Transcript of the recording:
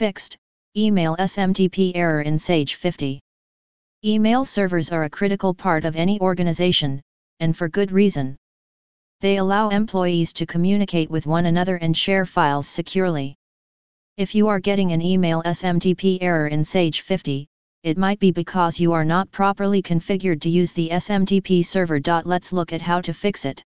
Fixed, email SMTP error in Sage 50. Email servers are a critical part of any organization, and for good reason. They allow employees to communicate with one another and share files securely. If you are getting an email SMTP error in Sage 50, it might be because you are not properly configured to use the SMTP server. Let's look at how to fix it.